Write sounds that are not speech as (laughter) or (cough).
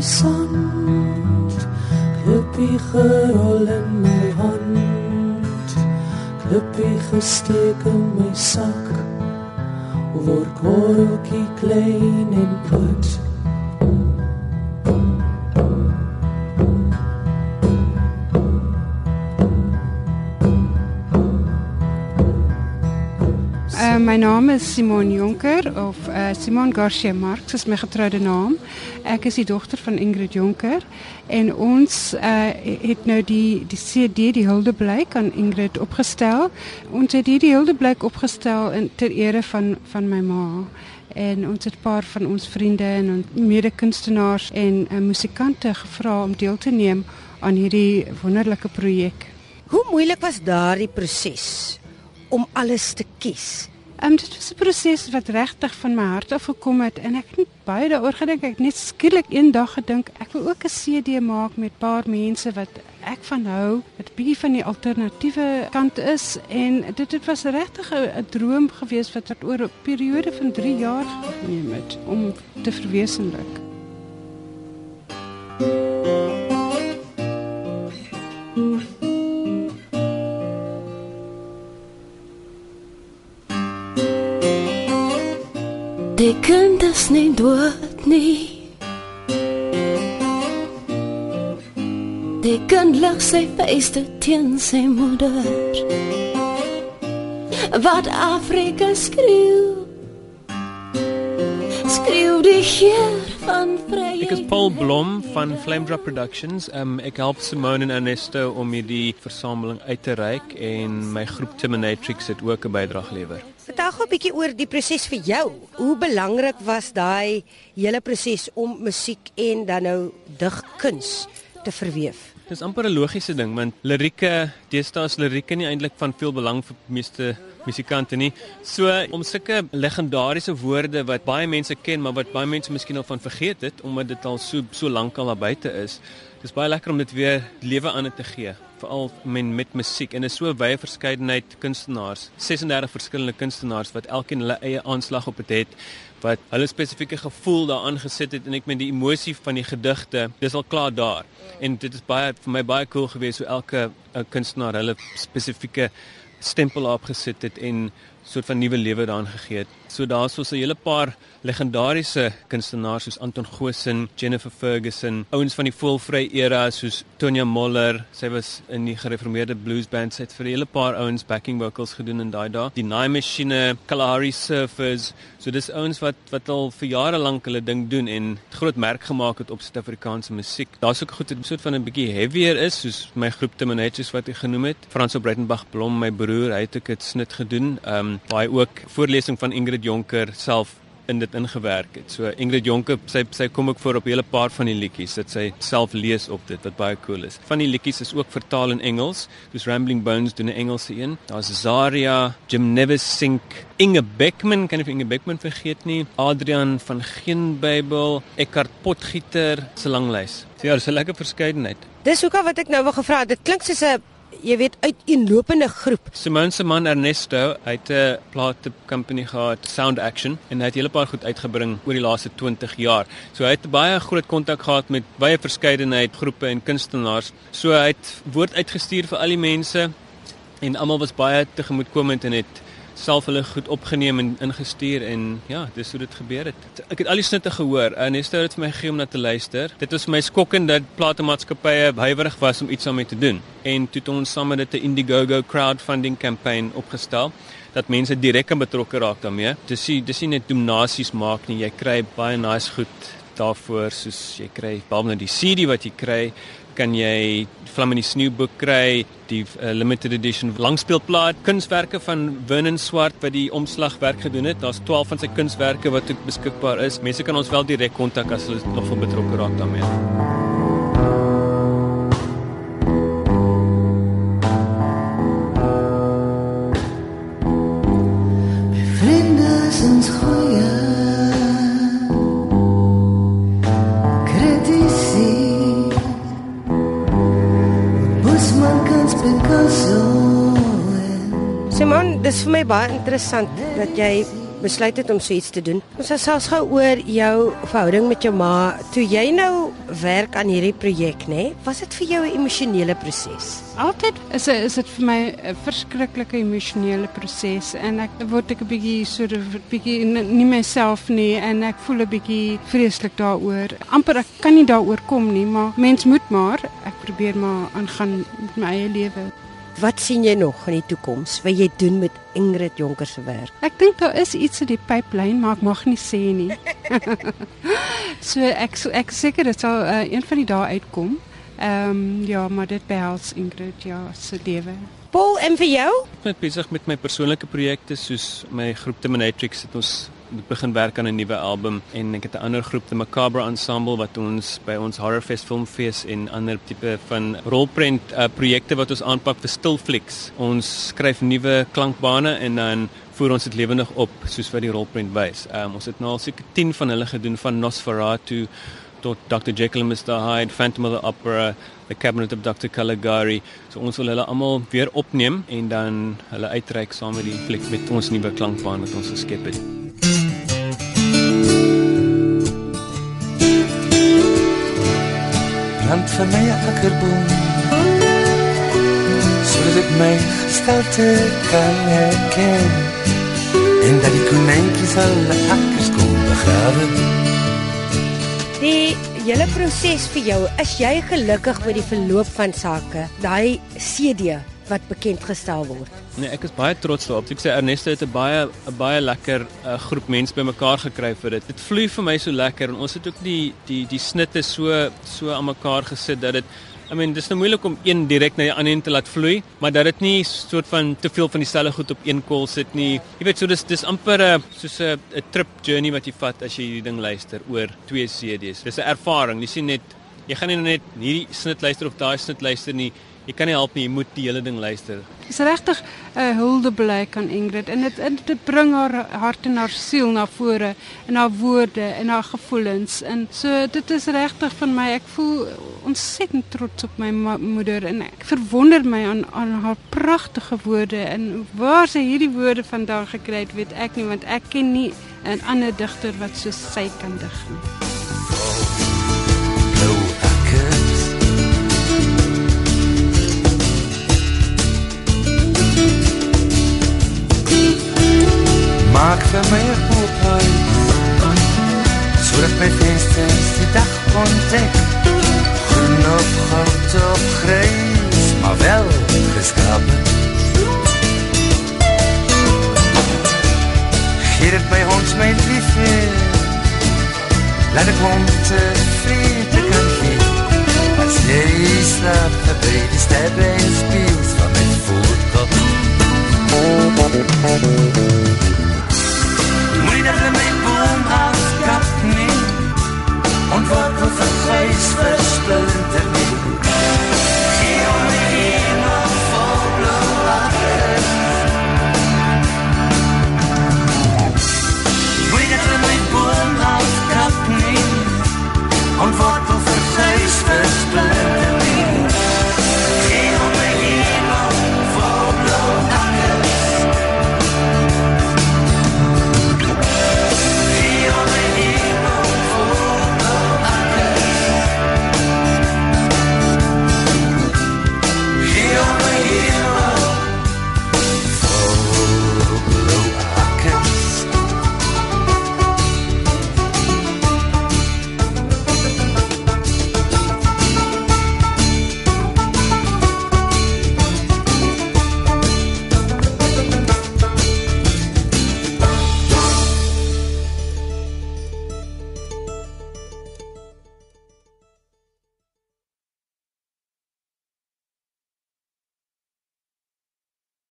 sand Klippie gerol in my hand. Klippie gesteek in my sak Word korrelkie klein en put Uh, my naam is Simon Jonker of uh, Simon Garcia Marx is my getroude naam. Ek is die dogter van Ingrid Jonker en ons uh, het nou die die CD die Huldeblyk aan Ingrid opgestel. Ons het hierdie Huldeblyk opgestel in ter ere van van my ma en ons het 'n paar van ons vriende en mede-kunstenaars en uh, musikante gevra om deel te neem aan hierdie wonderlike projek. Hoe moeilik was daardie proses om alles te kies? Ehm um, dit was 'n proses wat regtig van my hart af gekom het en ek het net baie daaroor gedink. Ek het net skielik eendag gedink ek wil ook 'n CD maak met paar mense wat ek van hou, wat bietjie van die alternatiewe kant is en dit dit was regtig 'n droom geweest wat het oor 'n periode van 3 jaar geneem het om te verwesenlik. Die kinders nie dood nie. Die kind lag sy feeste teen sy moeder. Wat Afrika skreeu. Skreeu die heer van vryheid. Ek is Paul Blom van Flame Drop Productions. Um, ek help Simone en Ernesto om hierdie versameling uit te reik en my groep Timinatrix het ook 'n bydrae gelewer. Vertel gou 'n bietjie oor die proses vir jou. Hoe belangrik was daai hele proses om musiek en dan nou digkuns te verweef? Dis amper 'n logiese ding want lirieke, deesdae is lirieke nie eintlik van veel belang vir meeste musikante nie. So om sulke legendariese woorde wat baie mense ken, maar wat baie mense miskien al van vergeet het omdat dit al so so lank al daar buite is. Dis baie lekker om dit weer lewe aan te gee veral men met musiek en is so wye verskeidenheid kunstenaars 36 verskillende kunstenaars wat elkeen hulle eie aanslag op dit het, het wat hulle spesifieke gevoel daaraan gesit het en ek meen die emosie van die gedigte dis al klaar daar en dit is baie vir my baie cool geweest hoe elke uh, kunstenaar hulle spesifieke stempel opgesit het en soort van nuwe lewe daaraan gegee het. So daar's so 'n hele paar legendariese kunstenaars soos Anton Goosen, Jennifer Ferguson, ouens van die voelvry era soos Tonya Moller, sy was in die gereformeerde blues band, sy het vir 'n hele paar ouens backing vocals gedoen in daai dae. Die Nine Machine, Kalahari Surfers, so dis ouens wat wat al vir jare lank hulle ding doen en groot merk gemaak het op Suid-Afrikaanse musiek. Daar's ook goed 'n soort van 'n bietjie heavier is soos my groep Terminators wat ek genoem het. Franso Breitenberg Blom, my broer, hy het ook dit snit gedoen. Ehm um, baie ook voorlesing van Ingrid Jonker self in dit ingewerk het. So Ingrid Jonker, sy sy kom ook voor op 'n hele paar van die liedjies dat sy self lees op dit wat baie cool is. Van die liedjies is ook vertaal in Engels. Soos Rambling Bones doen 'n Engelse een. Daar's Zaria, Jim Never Sink, Inge Beckman, kan ek Inge Beckman vergeet nie. Adrian van Geen Bybel, Eckhart Potgieter, se lang lys. So ja, dis 'n lekker verskeidenheid. Dis hoekom wat ek nou wil gevra het. Dit klink soos 'n jy weet uiteenlopende groep. Simone se man Ernesto, het 'n plate company gehad, Sound Action, en hy het 'n hele paar goed uitgebring oor die laaste 20 jaar. So hy het baie groot kontak gehad met baie verskeidenheid groepe en kunstenaars. So hy het woord uitgestuur vir al die mense en almal was baie tegemoetkomend en het self hulle goed opgeneem en ingestuur en ja, dis hoe dit gebeur het. Ek het al die snitte gehoor. Ernesto het vir my gegee om na te luister. Dit was my skokkend dat platemaatskappye huiwerig was om iets daarmee te doen. En toe het ons saam met 'n Indiegogo crowdfunding kampanje opgestel dat mense direk betrokke raak daarmee. Dis nie dis nie net donasies maak nie. Jy kry baie nice goed daarvoor soos jy kry behalwe nou die CD wat jy kry, kan jy Vlam in die Sneeuboek kry, die uh, limited edition langspeelplaat, kunswerke van Vernon Swart wat die omslagwerk gedoen het. Daar's 12 van sy kunswerke wat ook beskikbaar is. Mense kan ons wel direk kontak as hulle nog van betrokke raak daarmee. Vriende is goeie. Simon, dis vir my baie interessant dat jy besluit het om so iets te doen. Ons het selfs gou oor jou verhouding met jou ma. Toe jy nou werk aan hierdie projek, nê? Was dit vir jou 'n emosionele proses? Altyd is is dit vir my 'n verskriklike emosionele proses en ek word ek 'n bietjie so 'n bietjie nie myself nie en ek voel 'n bietjie vreeslik daaroor. Amper ek kan nie daaroor kom nie, maar mens moet maar ek probeer maar aangaan met my eie lewe. Wat sien jy nog in die toekoms wat jy doen met Ingrid Jonker se werk? Ek dink daar is iets in die pipeline, maar ek mag nie sê nie. (laughs) so ek so ek seker dit sal uh, een van die dae uitkom. Ehm um, ja, maar dit behels Ingrid ja se lewe. Paul, en vir jou? Ek ben besig met my persoonlike projekte soos my groep Terminatrix het ons moet begin werk aan 'n nuwe album en ek het 'n ander groep, the Macabre Ensemble wat ons by ons Horrorfest Filmfees en ander tipe van rolprent uh, projekte wat ons aanpak vir stilflicks. Ons skryf nuwe klankbane en dan voer ons dit lewendig op soos wat die rolprent wys. Um, ons het nou al seker 10 van hulle gedoen van Nosferatu tot Dr Jekyll and Mr Hyde, Phantom of the Opera, The Cabinet of Dr Caligari. So ons wil hulle almal weer opneem en dan hulle uitreik saam met die fliek met ons nuwe klankbaan wat ons geskep het. Plant vir my akkerboom sodat ek my gestalte kan herken en dat die konynkies al akkers kom begrawe Die hele proses vir jou, is jy gelukkig met die verloop van sake? Daai CD wat bekend gestel word. Nee, ek is baie trots daarop. Ek sê Ernesto het 'n baie 'n baie lekker uh, groep mense bymekaar gekry vir dit. Dit vloei vir my so lekker en ons het ook die die die snitte so so aan mekaar gesit dat dit I mean, dis nou moeilik om een direk na die ander te laat vloei, maar dat dit nie soort van te veel van dieselfde goed op een kol sit nie. Jy weet, so dis dis amper 'n soos 'n 'n trip journey wat jy vat as jy hierdie ding luister oor twee CD's. Dis 'n ervaring. Jy sien net jy gaan nie net hierdie snit luister of daai snit luister nie. Jy kan nie help nie, jy moet die hele ding luister. Dit is regtig 'n uh, huldeblyk aan Ingrid en dit dit bring haar hart en haar siel na vore en haar woorde en haar gevoelens en so dit is regtig van my ek voel ontsettend trots op my moeder en ek verwonder my aan aan haar pragtige woorde en waar sy hierdie woorde vandaan gekry het weet ek nie want ek ken nie 'n ander digter wat so sy kan dig nie. Maak vir my 'n oop huis sodat my vensters die dag ontdek groen op goud op grys maar wel geskapen Gee dit by ons my liefde. Laat ek hom te vrede kan gee as jy slaap by die sterre en speels van my voetkop